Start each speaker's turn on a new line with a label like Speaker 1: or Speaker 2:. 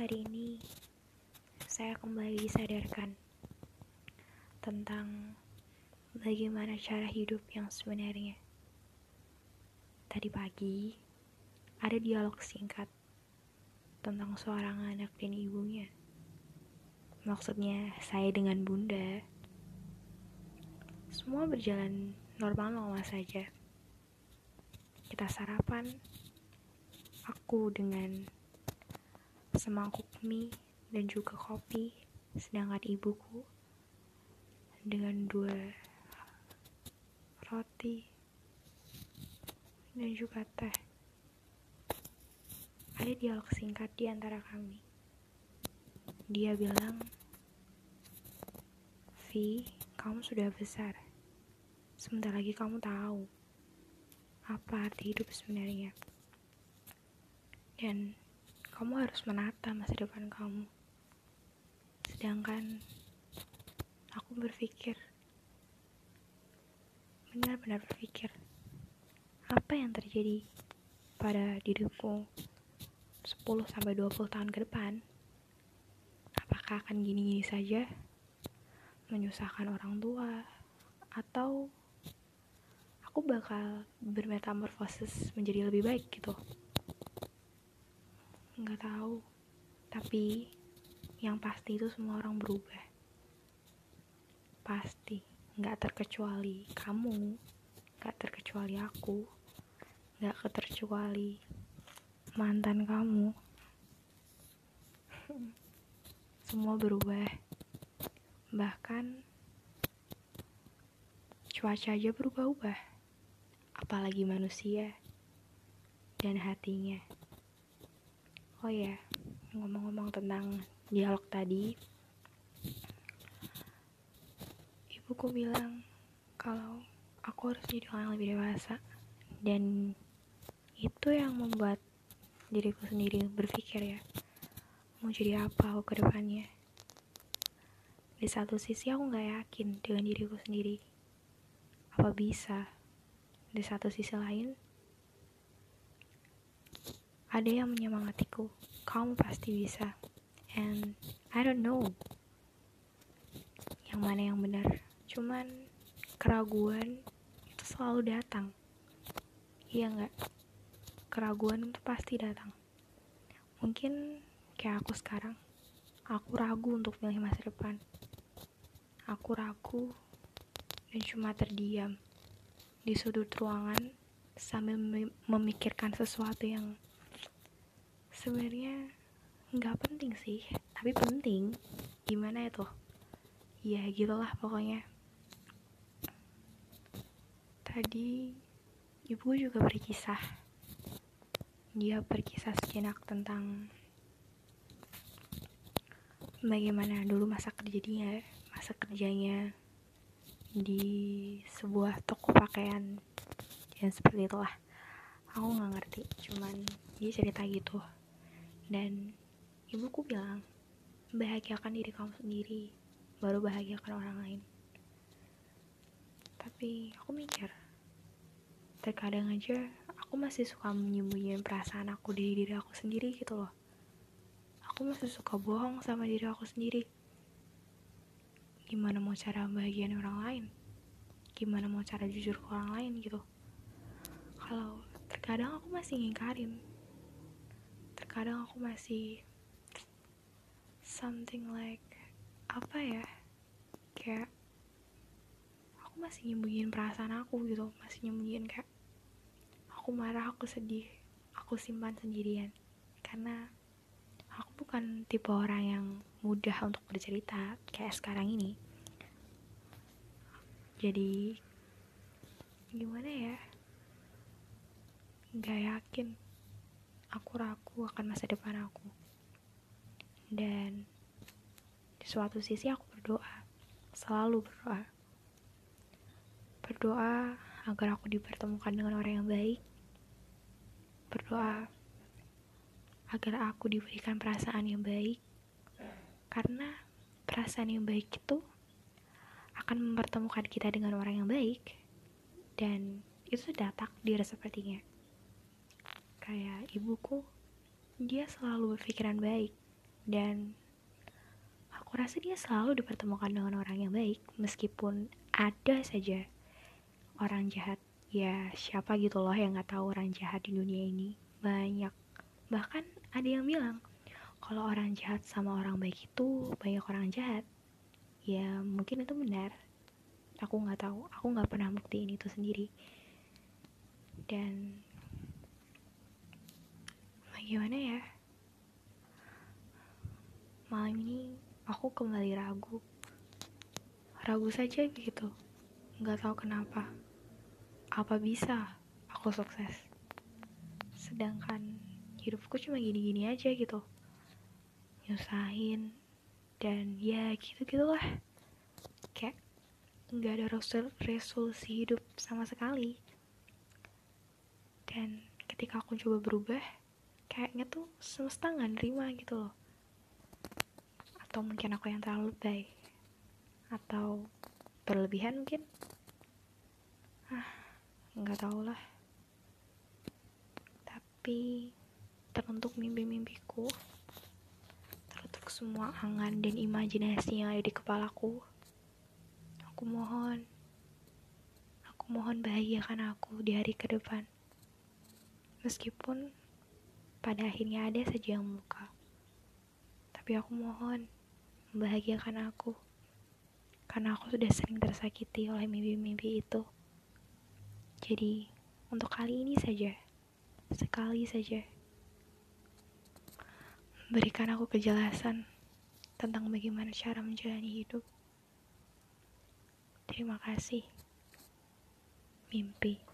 Speaker 1: Hari ini saya kembali disadarkan tentang bagaimana cara hidup yang sebenarnya. Tadi pagi ada dialog singkat tentang seorang anak dan ibunya. Maksudnya saya dengan bunda. Semua berjalan normal-normal saja. Kita sarapan, aku dengan semangkuk mie dan juga kopi, sedangkan ibuku dengan dua roti dan juga teh. Ada dialog singkat di antara kami. Dia bilang, Vi, kamu sudah besar. Sebentar lagi kamu tahu apa arti hidup sebenarnya. Dan kamu harus menata masa depan kamu. Sedangkan aku berpikir, benar-benar berpikir, apa yang terjadi pada diriku 10-20 tahun ke depan? Apakah akan gini-gini saja? Menyusahkan orang tua? Atau aku bakal bermetamorfosis menjadi lebih baik gitu? Nggak tahu. Tapi yang pasti itu semua orang berubah. Pasti. Nggak terkecuali kamu. Nggak terkecuali aku. Nggak terkecuali mantan kamu. Semua berubah. Bahkan cuaca aja berubah-ubah. Apalagi manusia dan hatinya Oh ya, ngomong-ngomong tentang dialog tadi, ibuku bilang kalau aku harus jadi orang yang lebih dewasa. Dan itu yang membuat diriku sendiri berpikir ya mau jadi apa aku ke depannya? Di satu sisi aku nggak yakin dengan diriku sendiri. Apa bisa? Di satu sisi lain ada yang menyemangatiku. Kamu pasti bisa. And I don't know. Yang mana yang benar. Cuman keraguan itu selalu datang. Iya nggak? Keraguan itu pasti datang. Mungkin kayak aku sekarang. Aku ragu untuk milih masa depan. Aku ragu dan cuma terdiam di sudut ruangan sambil memikirkan sesuatu yang sebenarnya nggak penting sih tapi penting. Gimana tuh? Ya gitulah pokoknya. Tadi ibu juga berkisah. Dia berkisah sejenak tentang bagaimana dulu masa kerja dia masa kerjanya di sebuah toko pakaian dan seperti itulah. Aku nggak ngerti cuman dia cerita gitu dan ibuku bilang, bahagiakan diri kamu sendiri, baru bahagiakan orang lain. Tapi aku mikir, terkadang aja aku masih suka menyembunyikan perasaan aku dari diri aku sendiri gitu loh. Aku masih suka bohong sama diri aku sendiri. Gimana mau cara bahagian orang lain? Gimana mau cara jujur ke orang lain gitu? Kalau terkadang aku masih ngingkarin terkadang aku masih something like apa ya kayak aku masih nyembunyiin perasaan aku gitu masih nyembunyiin kayak aku marah aku sedih aku simpan sendirian. Karena aku bukan tipe orang yang mudah untuk bercerita kayak sekarang ini. Jadi gimana ya nggak yakin aku ragu akan masa depan aku. Dan di suatu sisi aku berdoa, selalu berdoa. Berdoa agar aku dipertemukan dengan orang yang baik. Berdoa agar aku diberikan perasaan yang baik. Karena perasaan yang baik itu akan mempertemukan kita dengan orang yang baik. Dan itu sudah takdir sepertinya kayak ibuku dia selalu berpikiran baik. Dan aku rasa dia selalu dipertemukan dengan orang yang baik meskipun ada saja orang jahat. Ya siapa gitu loh yang nggak tahu orang jahat di dunia ini? Banyak. Bahkan ada yang bilang kalau orang jahat sama orang baik itu banyak orang jahat. Ya mungkin itu benar. Aku nggak tahu. Aku nggak pernah buktiin itu sendiri. Dan bagaimana ya? Malam ini aku kembali ragu. Ragu saja gitu. Nggak tahu kenapa. Apa bisa aku sukses? Sedangkan hidupku cuma gini-gini aja gitu. Nyusahin dan ya gitu gitulah kayak nggak ada resolusi hidup sama sekali. Dan ketika aku coba berubah kayaknya tuh semesta nggak nerima gitu loh. Atau mungkin aku yang terlalu lebay atau berlebihan mungkin. Ah nggak tau lah. Tapi teruntuk mimpi-mimpiku teruntuk semua angan dan imajinasi yang ada di kepalaku aku mohon aku mohon bahagiakan aku di hari ke depan. Meskipun pada akhirnya ada saja yang luka tapi aku mohon membahagiakan aku. Karena aku sudah sering tersakiti oleh mimpi-mimpi itu. Jadi untuk kali ini saja sekali saja berikan aku kejelasan tentang bagaimana cara menjalani hidup. Terima kasih. Mimpi